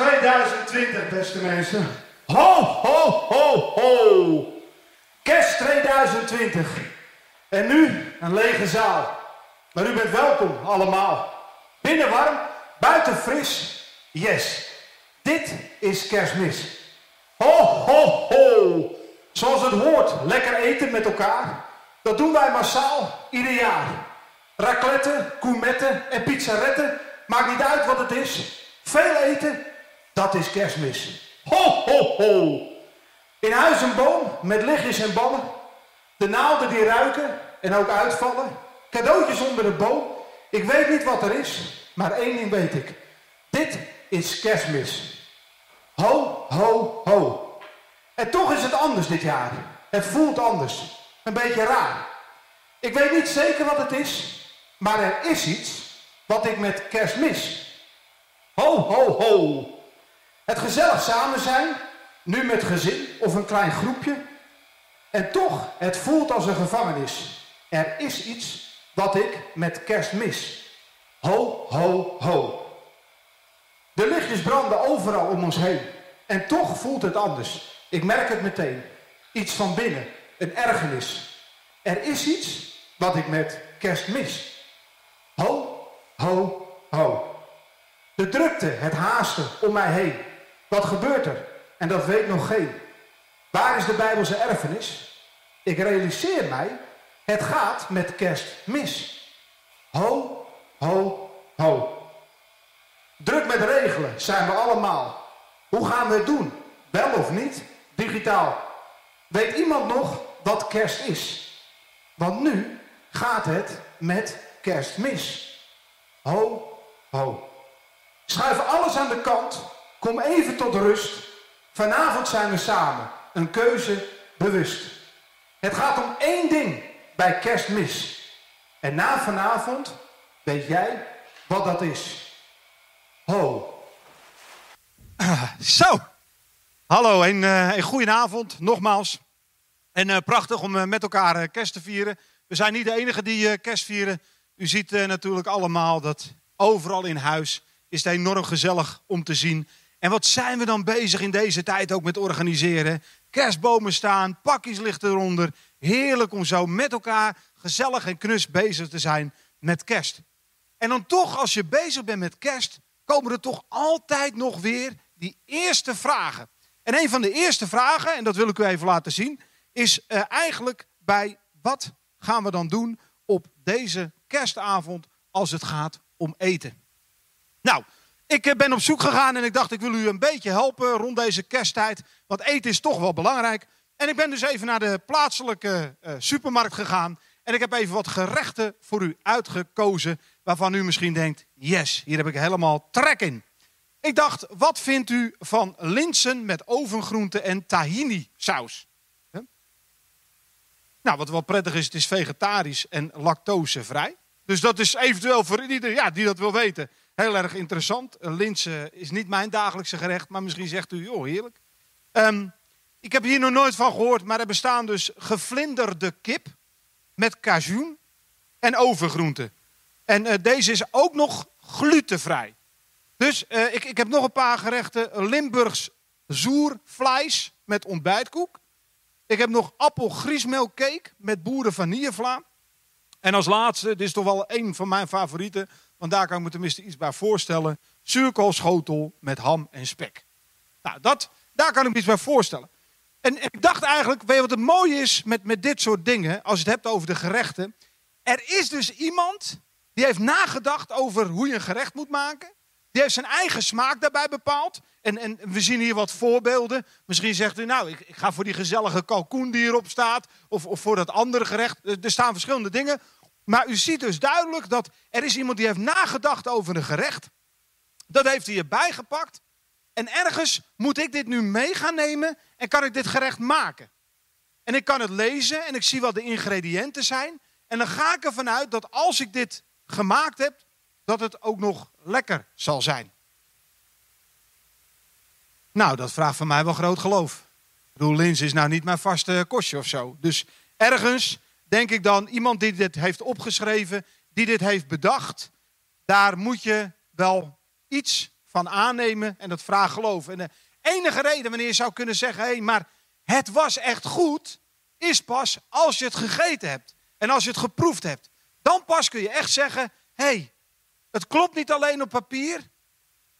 2020, beste mensen. Ho, ho, ho, ho. Kerst 2020. En nu een lege zaal. Maar u bent welkom allemaal. Binnen warm, buiten fris. Yes. Dit is kerstmis. Ho, ho, ho. Zoals het hoort, lekker eten met elkaar. Dat doen wij massaal ieder jaar. Raclette, coumetten en pizzaretten. Maakt niet uit wat het is. Veel eten, dat is kerstmis. Ho, ho, ho. In huis een boom met lichtjes en ballen. De naalden die ruiken en ook uitvallen. Cadeautjes onder de boom. Ik weet niet wat er is, maar één ding weet ik. Dit is kerstmis. Ho, ho, ho. En toch is het anders dit jaar. Het voelt anders. Een beetje raar. Ik weet niet zeker wat het is, maar er is iets wat ik met kerst mis. Ho, ho, ho. Het gezellig samen zijn, nu met gezin of een klein groepje. En toch, het voelt als een gevangenis. Er is iets wat ik met kerst mis. Ho, ho, ho. De lichtjes branden overal om ons heen. En toch voelt het anders. Ik merk het meteen. Iets van binnen. Een ergernis. Er is iets wat ik met kerst mis. Ho, ho, ho. De drukte, het haasten om mij heen. Wat gebeurt er? En dat weet nog geen. Waar is de Bijbelse erfenis? Ik realiseer mij, het gaat met kerst mis. Ho, ho, ho. Druk met regelen zijn we allemaal. Hoe gaan we het doen? Wel of niet? Digitaal. Weet iemand nog wat kerst is? Want nu gaat het met kerst mis. Ho, ho. Schuif alles aan de kant. Kom even tot rust. Vanavond zijn we samen. Een keuze bewust. Het gaat om één ding bij kerstmis. En na vanavond weet jij wat dat is. Ho. Zo. Hallo en uh, een goede avond, nogmaals. En uh, prachtig om uh, met elkaar kerst te vieren. We zijn niet de enige die kerst vieren. U ziet natuurlijk allemaal dat overal in huis is het enorm gezellig om te zien. En wat zijn we dan bezig in deze tijd ook met organiseren? Kerstbomen staan, pakjes lichten eronder. Heerlijk om zo met elkaar gezellig en knus bezig te zijn met kerst. En dan toch, als je bezig bent met kerst, komen er toch altijd nog weer die eerste vragen. En een van de eerste vragen, en dat wil ik u even laten zien, is uh, eigenlijk bij wat gaan we dan doen op deze kerstavond als het gaat om eten. Nou, ik ben op zoek gegaan en ik dacht ik wil u een beetje helpen rond deze kersttijd, want eten is toch wel belangrijk. En ik ben dus even naar de plaatselijke uh, supermarkt gegaan en ik heb even wat gerechten voor u uitgekozen waarvan u misschien denkt, yes, hier heb ik helemaal trek in. Ik dacht, wat vindt u van linzen met ovengroente en tahini saus? Nou, wat wel prettig is, het is vegetarisch en lactosevrij. Dus dat is eventueel voor iedereen ja, die dat wil weten heel erg interessant. Linzen is niet mijn dagelijkse gerecht, maar misschien zegt u, joh, heerlijk. Um, ik heb hier nog nooit van gehoord, maar er bestaan dus gevlinderde kip met cajoen en overgroenten. En uh, deze is ook nog glutenvrij. Dus uh, ik, ik heb nog een paar gerechten. Limburgs zoervlees met ontbijtkoek. Ik heb nog appelgriesmelkcake met boeren vanillevla. En als laatste, dit is toch wel een van mijn favorieten, want daar kan ik me tenminste iets bij voorstellen. Zuurkoolschotel met ham en spek. Nou, dat, daar kan ik me iets bij voorstellen. En ik dacht eigenlijk, weet je wat het mooie is met, met dit soort dingen, als je het hebt over de gerechten. Er is dus iemand die heeft nagedacht over hoe je een gerecht moet maken. Die heeft zijn eigen smaak daarbij bepaald. En, en we zien hier wat voorbeelden. Misschien zegt u, nou, ik, ik ga voor die gezellige kalkoen die hierop staat. Of, of voor dat andere gerecht. Er staan verschillende dingen. Maar u ziet dus duidelijk dat er is iemand die heeft nagedacht over een gerecht. Dat heeft hij erbij gepakt. En ergens moet ik dit nu mee gaan nemen en kan ik dit gerecht maken. En ik kan het lezen en ik zie wat de ingrediënten zijn. En dan ga ik ervan uit dat als ik dit gemaakt heb, dat het ook nog lekker zal zijn. Nou, dat vraagt van mij wel groot geloof. Ik bedoel, is nou niet mijn vaste kostje of zo. Dus ergens denk ik dan, iemand die dit heeft opgeschreven, die dit heeft bedacht, daar moet je wel iets van aannemen en dat vraag geloof. En de enige reden wanneer je zou kunnen zeggen, hé, hey, maar het was echt goed, is pas als je het gegeten hebt en als je het geproefd hebt. Dan pas kun je echt zeggen, hé, hey, het klopt niet alleen op papier,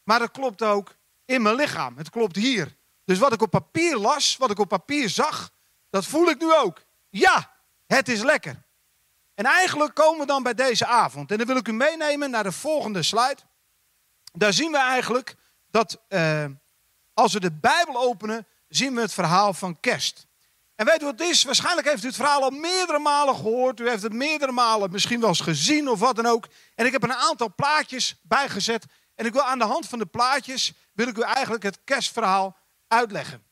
maar het klopt ook in mijn lichaam. Het klopt hier. Dus wat ik op papier las, wat ik op papier zag, dat voel ik nu ook. Ja, het is lekker. En eigenlijk komen we dan bij deze avond. En dan wil ik u meenemen naar de volgende slide. Daar zien we eigenlijk dat uh, als we de Bijbel openen, zien we het verhaal van kerst. En weet u wat het is? Waarschijnlijk heeft u het verhaal al meerdere malen gehoord. U heeft het meerdere malen misschien wel eens gezien of wat dan ook. En ik heb een aantal plaatjes bijgezet. En ik wil aan de hand van de plaatjes, wil ik u eigenlijk het kerstverhaal uitleggen.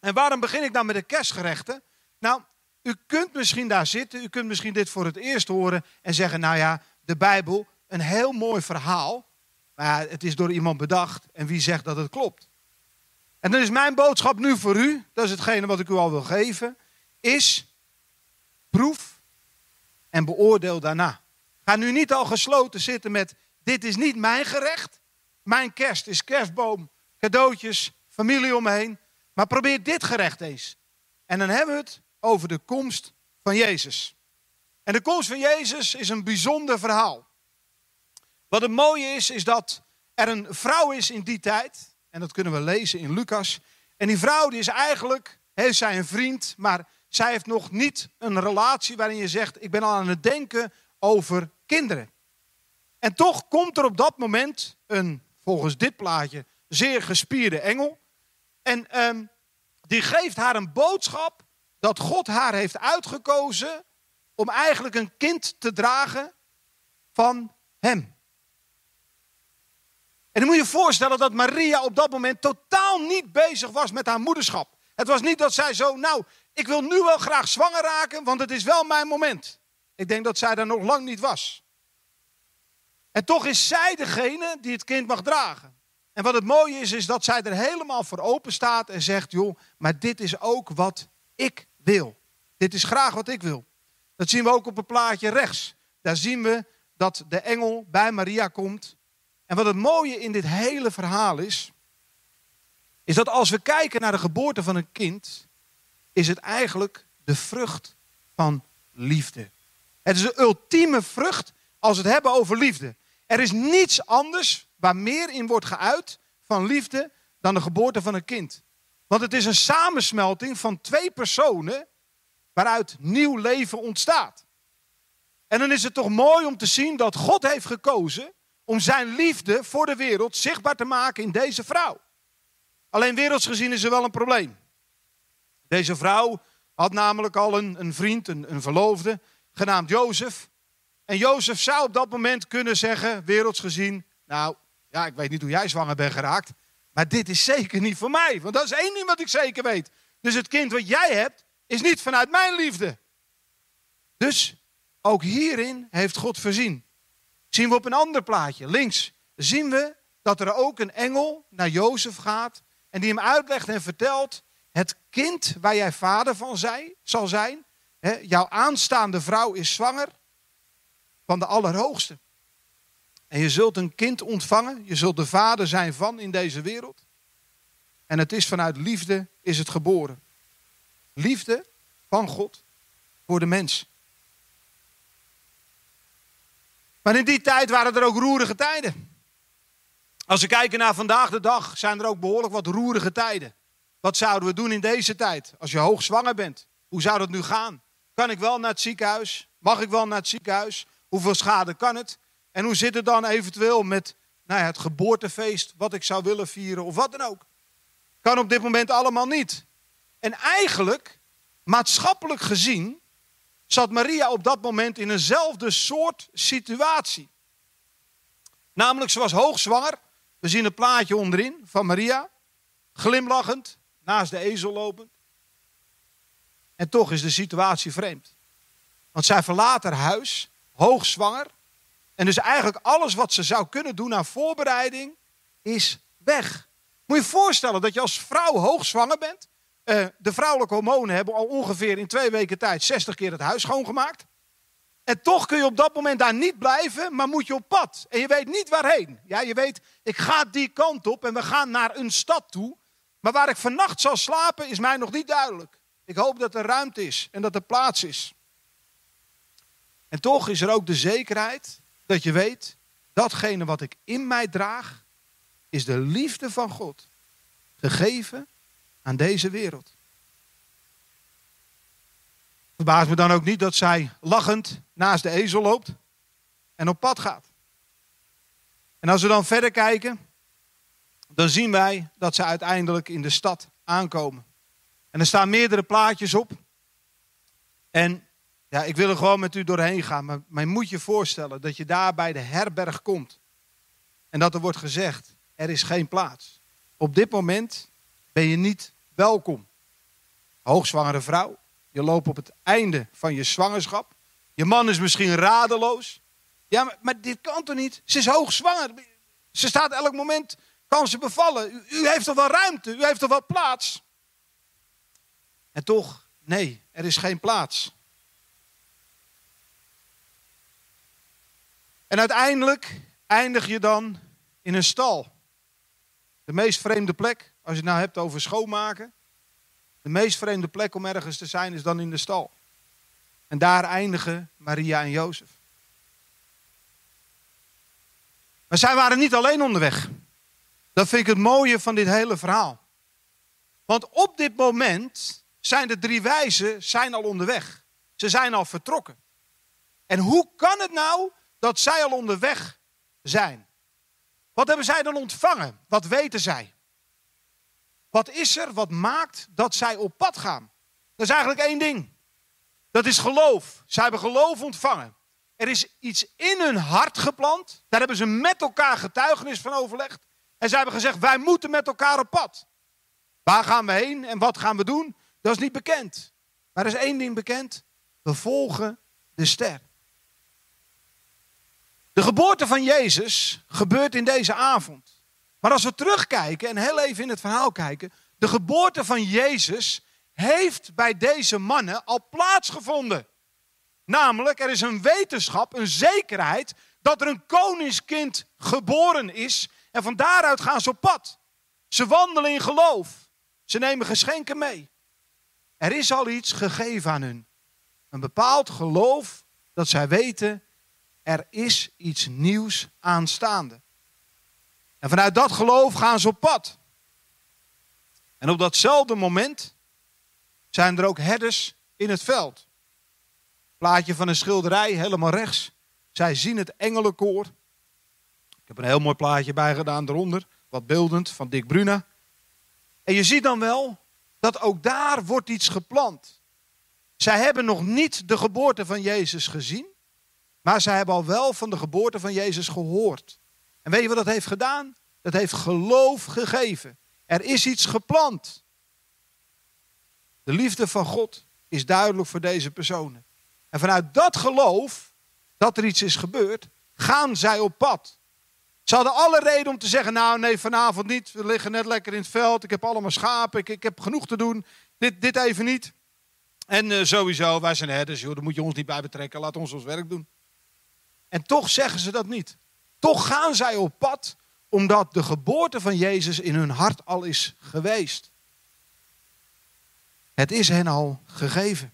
En waarom begin ik dan met de kerstgerechten? Nou, u kunt misschien daar zitten, u kunt misschien dit voor het eerst horen en zeggen, nou ja, de Bijbel, een heel mooi verhaal, maar het is door iemand bedacht en wie zegt dat het klopt? En dan is mijn boodschap nu voor u, dat is hetgene wat ik u al wil geven, is proef en beoordeel daarna. Ga nu niet al gesloten zitten met, dit is niet mijn gerecht, mijn kerst is kerstboom, cadeautjes, familie om me heen, maar probeer dit gerecht eens. En dan hebben we het over de komst van Jezus. En de komst van Jezus is een bijzonder verhaal. Wat het mooie is, is dat er een vrouw is in die tijd. En dat kunnen we lezen in Lucas. En die vrouw die is eigenlijk, heeft zij een vriend, maar zij heeft nog niet een relatie waarin je zegt, ik ben al aan het denken over kinderen. En toch komt er op dat moment een, volgens dit plaatje, zeer gespierde engel. En um, die geeft haar een boodschap dat God haar heeft uitgekozen om eigenlijk een kind te dragen van hem. En dan moet je je voorstellen dat Maria op dat moment totaal niet bezig was met haar moederschap. Het was niet dat zij zo, nou, ik wil nu wel graag zwanger raken, want het is wel mijn moment. Ik denk dat zij daar nog lang niet was. En toch is zij degene die het kind mag dragen. En wat het mooie is, is dat zij er helemaal voor open staat en zegt, joh, maar dit is ook wat ik wil. Dit is graag wat ik wil. Dat zien we ook op het plaatje rechts. Daar zien we dat de engel bij Maria komt. En wat het mooie in dit hele verhaal is, is dat als we kijken naar de geboorte van een kind, is het eigenlijk de vrucht van liefde. Het is de ultieme vrucht als we het hebben over liefde. Er is niets anders waar meer in wordt geuit van liefde dan de geboorte van een kind. Want het is een samensmelting van twee personen waaruit nieuw leven ontstaat. En dan is het toch mooi om te zien dat God heeft gekozen om zijn liefde voor de wereld zichtbaar te maken in deze vrouw. Alleen werelds gezien is er wel een probleem. Deze vrouw had namelijk al een, een vriend, een, een verloofde, genaamd Jozef. En Jozef zou op dat moment kunnen zeggen, werelds gezien, nou ja, ik weet niet hoe jij zwanger bent geraakt, maar dit is zeker niet voor mij. Want dat is één ding wat ik zeker weet. Dus het kind wat jij hebt, is niet vanuit mijn liefde. Dus ook hierin heeft God voorzien. Zien we op een ander plaatje, links, zien we dat er ook een engel naar Jozef gaat en die hem uitlegt en vertelt, het kind waar jij vader van zij, zal zijn, hè, jouw aanstaande vrouw is zwanger van de Allerhoogste. En je zult een kind ontvangen. Je zult de vader zijn van in deze wereld. En het is vanuit liefde is het geboren. Liefde van God voor de mens. Maar in die tijd waren er ook roerige tijden. Als we kijken naar vandaag de dag, zijn er ook behoorlijk wat roerige tijden. Wat zouden we doen in deze tijd? Als je hoogzwanger bent, hoe zou dat nu gaan? Kan ik wel naar het ziekenhuis? Mag ik wel naar het ziekenhuis? Hoeveel schade kan het? En hoe zit het dan eventueel met nou ja, het geboortefeest, wat ik zou willen vieren of wat dan ook? Kan op dit moment allemaal niet. En eigenlijk, maatschappelijk gezien, zat Maria op dat moment in eenzelfde soort situatie. Namelijk, ze was hoogzwanger. We zien het plaatje onderin van Maria. Glimlachend, naast de ezel lopend. En toch is de situatie vreemd. Want zij verlaat haar huis, hoogzwanger. En dus eigenlijk alles wat ze zou kunnen doen aan voorbereiding is weg. Moet je je voorstellen dat je als vrouw hoogzwanger bent. Uh, de vrouwelijke hormonen hebben al ongeveer in twee weken tijd 60 keer het huis schoongemaakt. En toch kun je op dat moment daar niet blijven, maar moet je op pad. En je weet niet waarheen. Ja, je weet, ik ga die kant op en we gaan naar een stad toe. Maar waar ik vannacht zal slapen is mij nog niet duidelijk. Ik hoop dat er ruimte is en dat er plaats is. En toch is er ook de zekerheid dat je weet, datgene wat ik in mij draag, is de liefde van God. Gegeven aan deze wereld. Verbaast me dan ook niet dat zij lachend naast de ezel loopt en op pad gaat. En als we dan verder kijken, dan zien wij dat ze uiteindelijk in de stad aankomen. En er staan meerdere plaatjes op. En ja, ik wil er gewoon met u doorheen gaan, maar, maar moet je voorstellen dat je daar bij de herberg komt. En dat er wordt gezegd, er is geen plaats. Op dit moment ben je niet welkom. Hoogzwangere vrouw, je loopt op het einde van je zwangerschap. Je man is misschien radeloos. Ja, maar, maar dit kan toch niet? Ze is hoogzwanger. Ze staat elk moment, kan ze bevallen. U, u heeft toch wel ruimte? U heeft toch wel plaats? En toch, nee, er is geen plaats. En uiteindelijk eindig je dan in een stal. De meest vreemde plek, als je het nou hebt over schoonmaken. De meest vreemde plek om ergens te zijn is dan in de stal. En daar eindigen Maria en Jozef. Maar zij waren niet alleen onderweg. Dat vind ik het mooie van dit hele verhaal. Want op dit moment zijn de drie wijzen zijn al onderweg. Ze zijn al vertrokken. En hoe kan het nou dat zij al onderweg zijn? Wat hebben zij dan ontvangen? Wat weten zij? Wat is er wat maakt dat zij op pad gaan? Dat is eigenlijk één ding. Dat is geloof. Zij hebben geloof ontvangen. Er is iets in hun hart geplant. Daar hebben ze met elkaar getuigenis van overlegd. En zij hebben gezegd, wij moeten met elkaar op pad. Waar gaan we heen en wat gaan we doen? Dat is niet bekend. Maar er is één ding bekend. We volgen de ster. De geboorte van Jezus gebeurt in deze avond. Maar als we terugkijken en heel even in het verhaal kijken, de geboorte van Jezus heeft bij deze mannen al plaatsgevonden. Namelijk, er is een wetenschap, een zekerheid dat er een koningskind geboren is en van daaruit gaan ze op pad. Ze wandelen in geloof. Ze nemen geschenken mee. Er is al iets gegeven aan hun. Een bepaald geloof dat zij weten, er is iets nieuws aanstaande. En vanuit dat geloof gaan ze op pad. En op datzelfde moment zijn er ook herders in het veld. Plaatje van een schilderij, helemaal rechts. Zij zien het engelenkoor. Ik heb een heel mooi plaatje bijgedaan eronder, wat beeldend, van Dick Bruna. En je ziet dan wel dat ook daar wordt iets geplant. Zij hebben nog niet de geboorte van Jezus gezien, maar zij hebben al wel van de geboorte van Jezus gehoord. En weet je wat dat heeft gedaan? Dat heeft geloof gegeven. Er is iets geplant. De liefde van God is duidelijk voor deze personen. En vanuit dat geloof, dat er iets is gebeurd, gaan zij op pad. Ze hadden alle reden om te zeggen, nou nee, vanavond niet. We liggen net lekker in het veld. Ik heb allemaal schapen. Ik, ik heb genoeg te doen. Dit, dit even niet. En uh, sowieso, wij zijn herders, joh, daar moet je ons niet bij betrekken. Laat ons ons werk doen. En toch zeggen ze dat niet. Toch gaan zij op pad omdat de geboorte van Jezus in hun hart al is geweest. Het is hen al gegeven.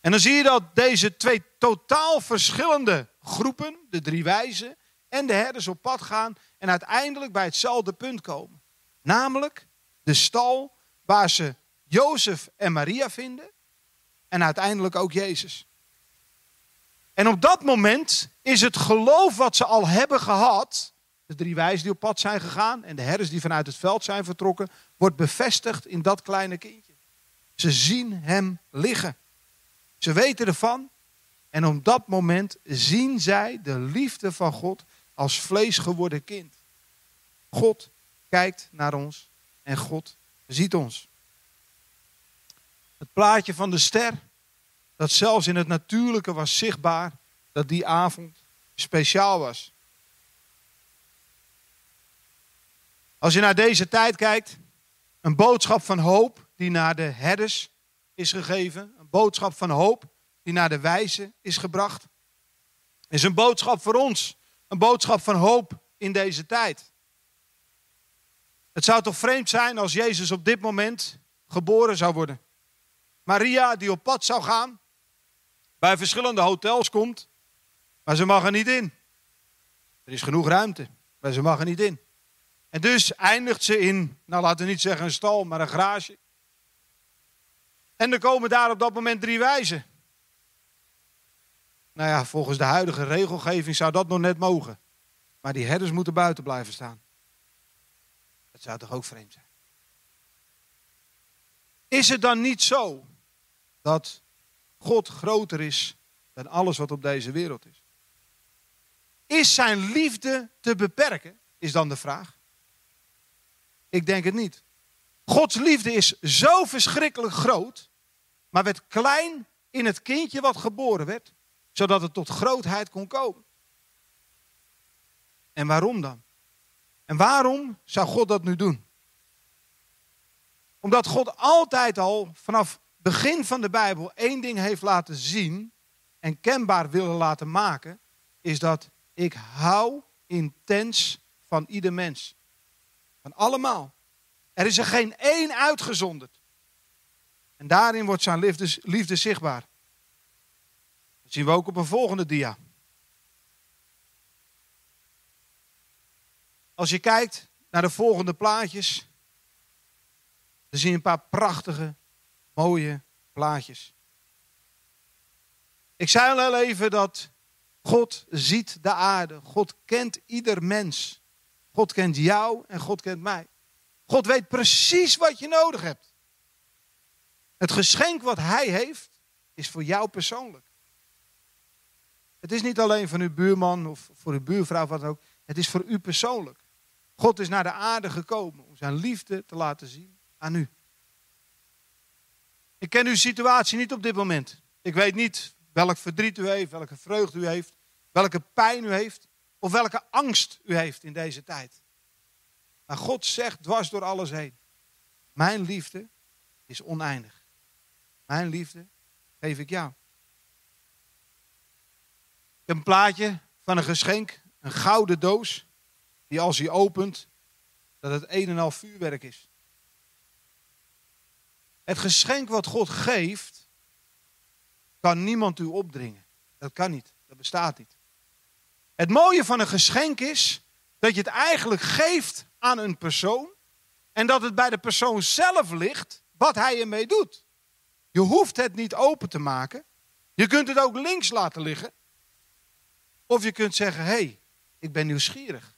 En dan zie je dat deze twee totaal verschillende groepen, de drie wijzen en de herders op pad gaan en uiteindelijk bij hetzelfde punt komen. Namelijk de stal waar ze Jozef en Maria vinden en uiteindelijk ook Jezus. En op dat moment is het geloof wat ze al hebben gehad, de drie wijzen die op pad zijn gegaan en de herders die vanuit het veld zijn vertrokken, wordt bevestigd in dat kleine kindje. Ze zien hem liggen. Ze weten ervan. En op dat moment zien zij de liefde van God als vlees geworden kind. God kijkt naar ons en God ziet ons. Het plaatje van de ster dat zelfs in het natuurlijke was zichtbaar dat die avond speciaal was. Als je naar deze tijd kijkt, een boodschap van hoop die naar de herders is gegeven, een boodschap van hoop die naar de wijze is gebracht. Is een boodschap voor ons. Een boodschap van hoop in deze tijd. Het zou toch vreemd zijn als Jezus op dit moment geboren zou worden. Maria die op pad zou gaan, bij verschillende hotels komt, maar ze mag er niet in. Er is genoeg ruimte, maar ze mag er niet in. En dus eindigt ze in, nou laten we niet zeggen een stal, maar een garage. En er komen daar op dat moment drie wijzen. Nou ja, volgens de huidige regelgeving zou dat nog net mogen. Maar die herders moeten buiten blijven staan. Dat zou toch ook vreemd zijn? Is het dan niet zo dat God groter is dan alles wat op deze wereld is? Is zijn liefde te beperken? Is dan de vraag. Ik denk het niet. Gods liefde is zo verschrikkelijk groot, maar werd klein in het kindje wat geboren werd, zodat het tot grootheid kon komen. En waarom dan? En waarom zou God dat nu doen? Omdat God altijd al vanaf begin van de Bijbel één ding heeft laten zien en kenbaar willen laten maken, is dat ik hou intens van ieder mens. Van allemaal. Er is er geen één uitgezonderd. En daarin wordt zijn liefde, liefde zichtbaar. Dat zien we ook op een volgende dia. Als je kijkt naar de volgende plaatjes, dan zie je een paar prachtige, mooie plaatjes. Ik zei al even dat God ziet de aarde. God kent ieder mens. God kent jou en God kent mij. God weet precies wat je nodig hebt. Het geschenk wat Hij heeft, is voor jou persoonlijk. Het is niet alleen van uw buurman of voor uw buurvrouw, wat ook. Het is voor u persoonlijk. God is naar de aarde gekomen om zijn liefde te laten zien aan u. Ik ken uw situatie niet op dit moment. Ik weet niet welk verdriet u heeft, welke vreugde u heeft, welke pijn u heeft of welke angst u heeft in deze tijd. Maar God zegt dwars door alles heen: Mijn liefde is oneindig. Mijn liefde geef ik jou. Ik heb een plaatje van een geschenk, een gouden doos die als hij opent, dat het een en al vuurwerk is. Het geschenk wat God geeft, kan niemand u opdringen. Dat kan niet. Dat bestaat niet. Het mooie van een geschenk is dat je het eigenlijk geeft aan een persoon en dat het bij de persoon zelf ligt wat hij ermee doet. Je hoeft het niet open te maken. Je kunt het ook links laten liggen. Of je kunt zeggen: hé, hey, ik ben nieuwsgierig.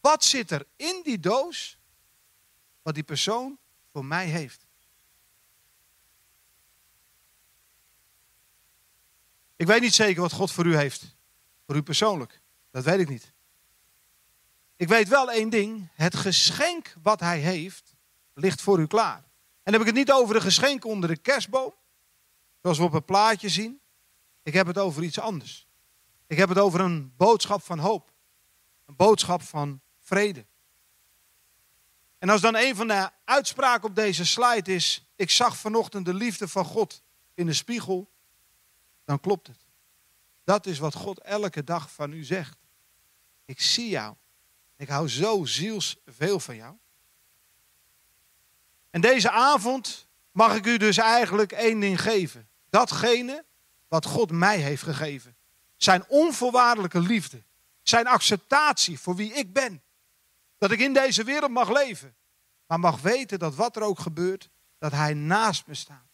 Wat zit er in die doos wat die persoon voor mij heeft? Ik weet niet zeker wat God voor u heeft. Voor u persoonlijk. Dat weet ik niet. Ik weet wel één ding. Het geschenk wat hij heeft, ligt voor u klaar. En dan heb ik het niet over een geschenk onder de kerstboom. Zoals we op het plaatje zien. Ik heb het over iets anders. Ik heb het over een boodschap van hoop. Een boodschap van vrede. En als dan een van de uitspraken op deze slide is: Ik zag vanochtend de liefde van God in de spiegel, dan klopt het. Dat is wat God elke dag van u zegt. Ik zie jou. Ik hou zo zielsveel van jou. En deze avond mag ik u dus eigenlijk één ding geven. Datgene wat God mij heeft gegeven. Zijn onvoorwaardelijke liefde. Zijn acceptatie voor wie ik ben. Dat ik in deze wereld mag leven. Maar mag weten dat wat er ook gebeurt, dat Hij naast me staat.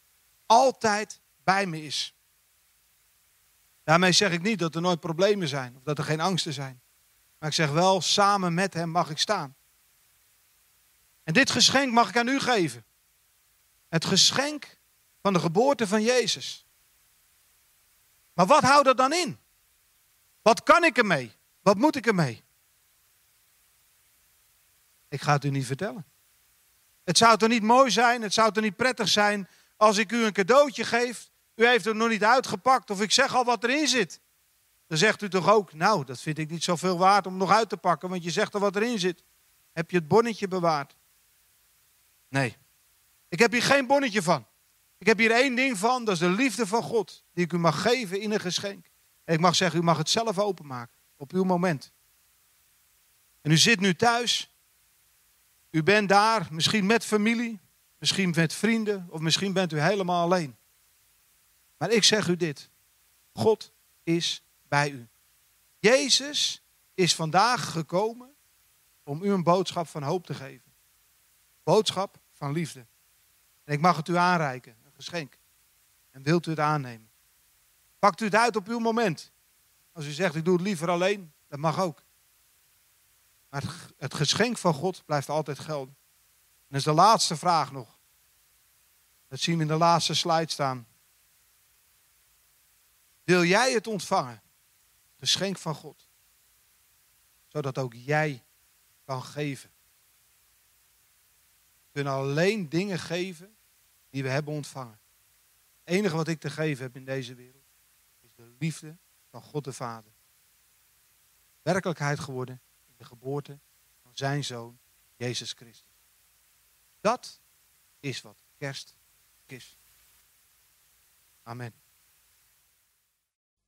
Altijd bij me is. Daarmee zeg ik niet dat er nooit problemen zijn of dat er geen angsten zijn. Maar ik zeg wel, samen met Hem mag ik staan. En dit geschenk mag ik aan u geven. Het geschenk van de geboorte van Jezus. Maar wat houdt dat dan in? Wat kan ik ermee? Wat moet ik ermee? Ik ga het u niet vertellen. Het zou toch niet mooi zijn, het zou toch niet prettig zijn als ik u een cadeautje geef. U heeft het nog niet uitgepakt of ik zeg al wat erin zit. Dan zegt u toch ook, nou dat vind ik niet zoveel waard om nog uit te pakken, want je zegt al wat erin zit. Heb je het bonnetje bewaard? Nee, ik heb hier geen bonnetje van. Ik heb hier één ding van, dat is de liefde van God, die ik u mag geven in een geschenk. En ik mag zeggen, u mag het zelf openmaken, op uw moment. En u zit nu thuis, u bent daar, misschien met familie, misschien met vrienden, of misschien bent u helemaal alleen. Maar ik zeg u dit, God is bij u. Jezus is vandaag gekomen om u een boodschap van hoop te geven. Boodschap van liefde. En ik mag het u aanreiken, een geschenk. En wilt u het aannemen? Pakt u het uit op uw moment. Als u zegt, ik doe het liever alleen, dat mag ook. Maar het geschenk van God blijft altijd gelden. En dat is de laatste vraag nog. Dat zien we in de laatste slide staan. Wil jij het ontvangen? Geschenk van God. Zodat ook jij kan geven. We kunnen alleen dingen geven die we hebben ontvangen. Het enige wat ik te geven heb in deze wereld is de liefde van God de Vader. Werkelijkheid geworden in de geboorte van zijn zoon, Jezus Christus. Dat is wat kerst is. Amen.